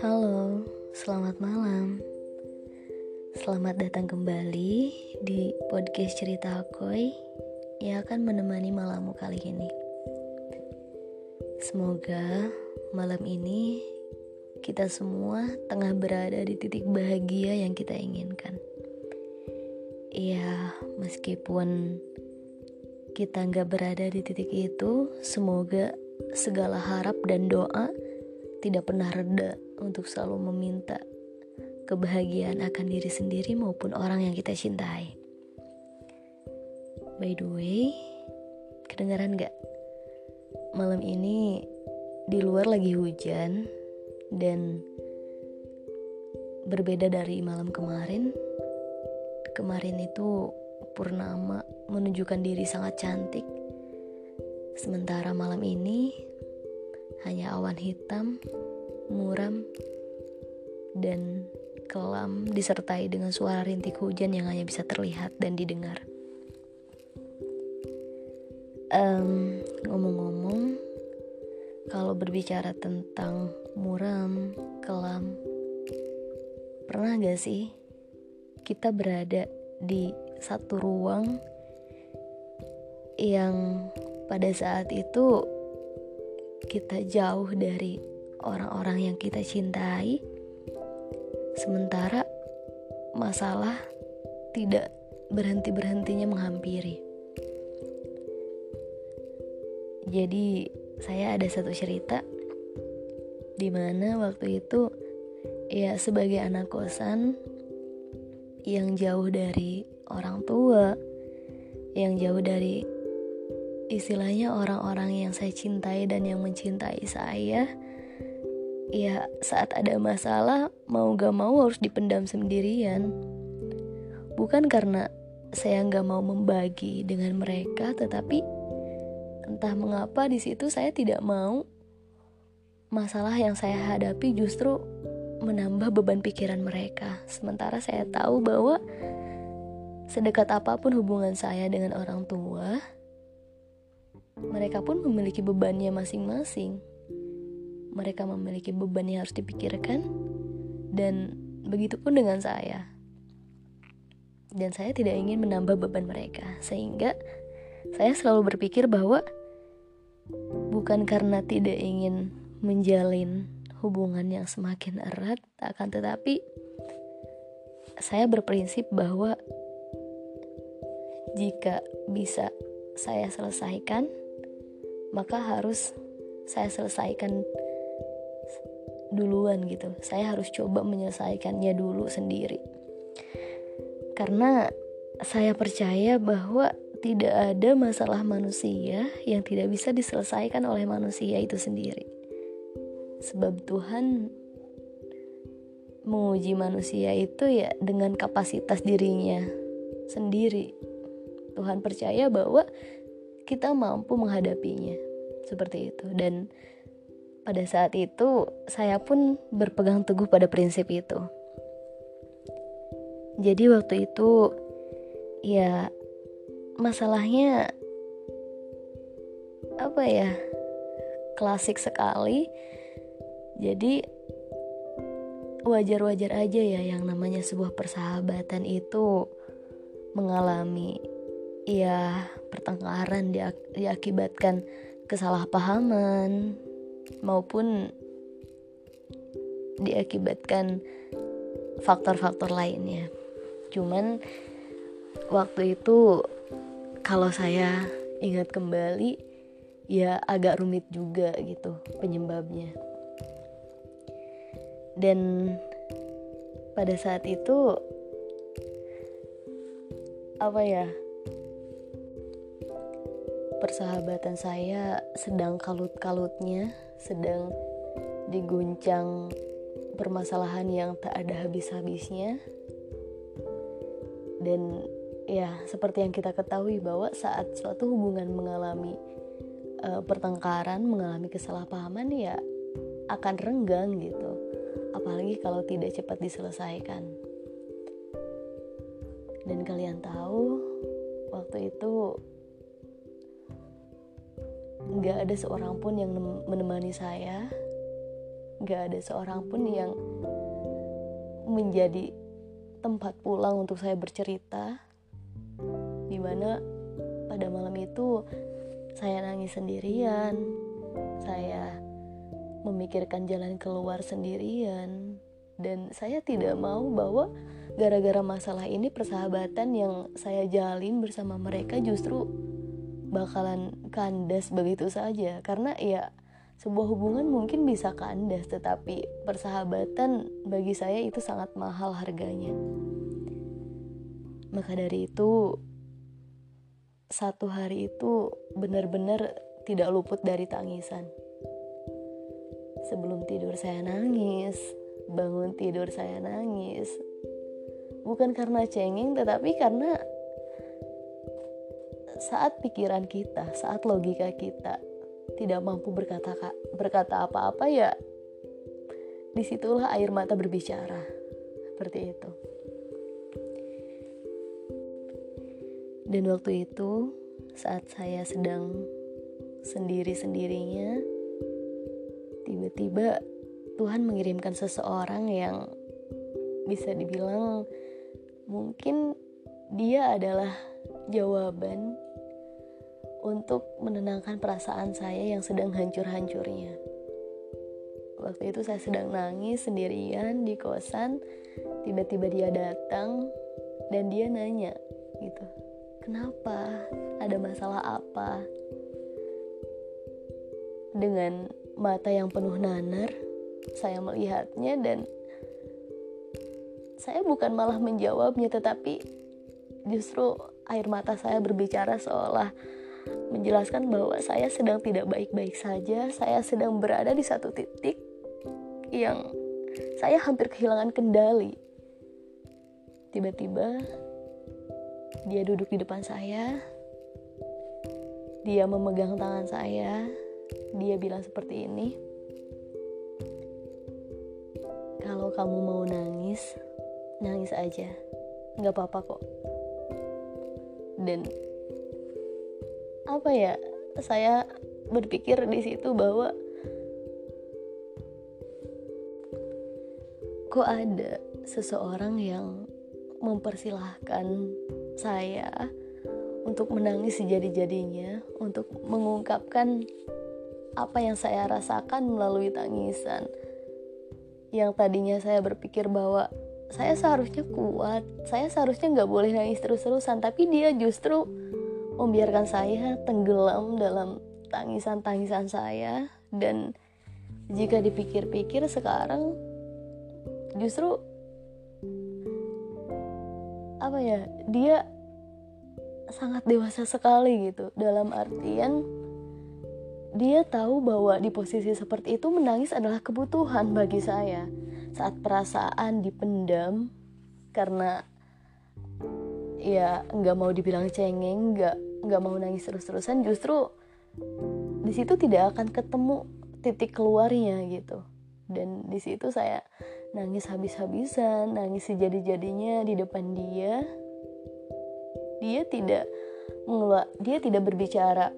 Halo, selamat malam. Selamat datang kembali di podcast cerita Akoy yang akan menemani malammu kali ini. Semoga malam ini kita semua tengah berada di titik bahagia yang kita inginkan. Iya, meskipun kita nggak berada di titik itu, semoga segala harap dan doa tidak pernah reda untuk selalu meminta kebahagiaan akan diri sendiri maupun orang yang kita cintai. By the way, kedengaran gak? Malam ini di luar lagi hujan dan berbeda dari malam kemarin Kemarin itu purnama menunjukkan diri sangat cantik. Sementara malam ini hanya awan hitam, muram, dan kelam disertai dengan suara rintik hujan yang hanya bisa terlihat dan didengar. Um, ngomong-ngomong, kalau berbicara tentang muram, kelam, pernah gak sih kita berada di satu ruang yang pada saat itu kita jauh dari orang-orang yang kita cintai, sementara masalah tidak berhenti-berhentinya menghampiri. Jadi, saya ada satu cerita di mana waktu itu ya sebagai anak kosan yang jauh dari orang tua, yang jauh dari istilahnya orang-orang yang saya cintai dan yang mencintai saya. Ya, saat ada masalah, mau gak mau harus dipendam sendirian. Bukan karena saya gak mau membagi dengan mereka, tetapi entah mengapa di situ saya tidak mau masalah yang saya hadapi justru menambah beban pikiran mereka. Sementara saya tahu bahwa sedekat apa pun hubungan saya dengan orang tua, mereka pun memiliki bebannya masing-masing. Mereka memiliki beban yang harus dipikirkan, dan begitu pun dengan saya. Dan saya tidak ingin menambah beban mereka, sehingga saya selalu berpikir bahwa bukan karena tidak ingin menjalin hubungan yang semakin erat, akan tetapi saya berprinsip bahwa jika bisa saya selesaikan, maka harus saya selesaikan duluan gitu. Saya harus coba menyelesaikannya dulu sendiri. Karena saya percaya bahwa tidak ada masalah manusia yang tidak bisa diselesaikan oleh manusia itu sendiri sebab Tuhan menguji manusia itu ya dengan kapasitas dirinya sendiri. Tuhan percaya bahwa kita mampu menghadapinya. Seperti itu. Dan pada saat itu saya pun berpegang teguh pada prinsip itu. Jadi waktu itu ya masalahnya apa ya? Klasik sekali. Jadi wajar-wajar aja ya yang namanya sebuah persahabatan itu mengalami ya pertengkaran diakibatkan kesalahpahaman maupun diakibatkan faktor-faktor lainnya. Cuman waktu itu kalau saya ingat kembali ya agak rumit juga gitu penyebabnya dan pada saat itu apa ya persahabatan saya sedang kalut-kalutnya sedang diguncang permasalahan yang tak ada habis-habisnya dan ya seperti yang kita ketahui bahwa saat suatu hubungan mengalami uh, pertengkaran mengalami kesalahpahaman ya akan renggang gitu apalagi kalau tidak cepat diselesaikan. Dan kalian tahu, waktu itu nggak ada seorang pun yang menemani saya. Nggak ada seorang pun yang menjadi tempat pulang untuk saya bercerita. Di mana pada malam itu saya nangis sendirian. Saya memikirkan jalan keluar sendirian. Dan saya tidak mau bahwa gara-gara masalah ini persahabatan yang saya jalin bersama mereka justru bakalan kandas begitu saja. Karena ya sebuah hubungan mungkin bisa kandas tetapi persahabatan bagi saya itu sangat mahal harganya. Maka dari itu satu hari itu benar-benar tidak luput dari tangisan. Sebelum tidur saya nangis bangun tidur saya nangis. Bukan karena cengeng tetapi karena saat pikiran kita saat logika kita tidak mampu berkata berkata apa-apa ya di situlah air mata berbicara. Seperti itu. Dan waktu itu saat saya sedang sendiri-sendirinya tiba-tiba Tuhan mengirimkan seseorang yang bisa dibilang mungkin dia adalah jawaban untuk menenangkan perasaan saya yang sedang hancur-hancurnya. Waktu itu saya sedang nangis sendirian di kosan, tiba-tiba dia datang dan dia nanya gitu, kenapa? Ada masalah apa? Dengan mata yang penuh nanar, saya melihatnya dan saya bukan malah menjawabnya tetapi justru air mata saya berbicara seolah menjelaskan bahwa saya sedang tidak baik-baik saja, saya sedang berada di satu titik yang saya hampir kehilangan kendali. Tiba-tiba dia duduk di depan saya. Dia memegang tangan saya. Dia bilang seperti ini. Kalau kamu mau nangis, nangis aja. Nggak apa-apa kok. Dan apa ya saya berpikir di situ bahwa kok ada seseorang yang mempersilahkan saya untuk menangis sejadi-jadinya untuk mengungkapkan apa yang saya rasakan melalui tangisan yang tadinya saya berpikir bahwa saya seharusnya kuat saya seharusnya nggak boleh nangis terus-terusan tapi dia justru membiarkan saya tenggelam dalam tangisan-tangisan saya. Dan jika dipikir-pikir sekarang justru apa ya dia sangat dewasa sekali gitu. Dalam artian dia tahu bahwa di posisi seperti itu menangis adalah kebutuhan bagi saya. Saat perasaan dipendam karena ya nggak mau dibilang cengeng nggak nggak mau nangis terus-terusan justru di situ tidak akan ketemu titik keluarnya gitu. Dan di situ saya nangis habis-habisan nangis sejadi-jadinya di depan dia. Dia tidak mengeluar dia tidak berbicara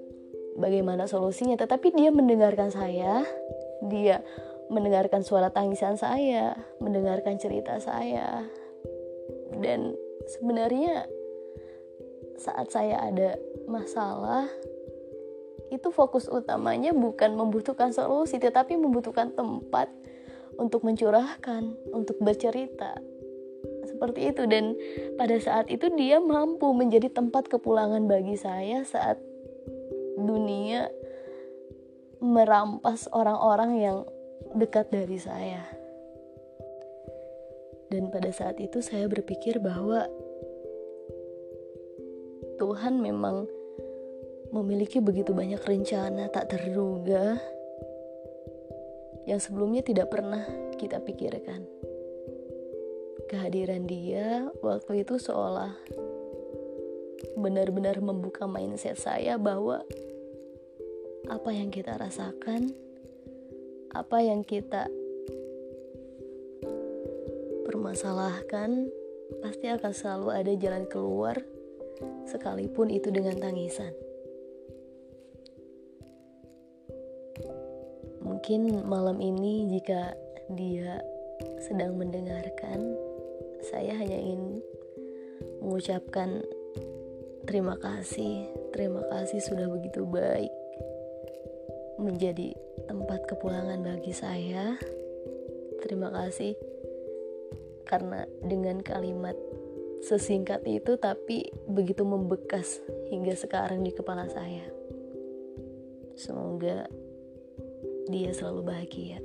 bagaimana solusinya tetapi dia mendengarkan saya dia mendengarkan suara tangisan saya mendengarkan cerita saya. Dan sebenarnya saat saya ada masalah itu fokus utamanya bukan membutuhkan solusi tetapi membutuhkan tempat untuk mencurahkan, untuk bercerita. Seperti itu dan pada saat itu dia mampu menjadi tempat kepulangan bagi saya saat dunia merampas orang-orang yang dekat dari saya. Dan pada saat itu saya berpikir bahwa Tuhan memang memiliki begitu banyak rencana tak terduga yang sebelumnya tidak pernah kita pikirkan. Kehadiran dia waktu itu seolah benar-benar membuka mindset saya bahwa apa yang kita rasakan, apa yang kita permasalahkan, pasti akan selalu ada jalan keluar sekalipun itu dengan tangisan. mungkin malam ini jika dia sedang mendengarkan, saya hanya ingin mengucapkan terima kasih. Terima kasih sudah begitu baik menjadi tempat kepulangan bagi saya. Terima kasih karena dengan kalimat sesingkat itu tapi begitu membekas hingga sekarang di kepala saya. Semoga dia selalu bahagia.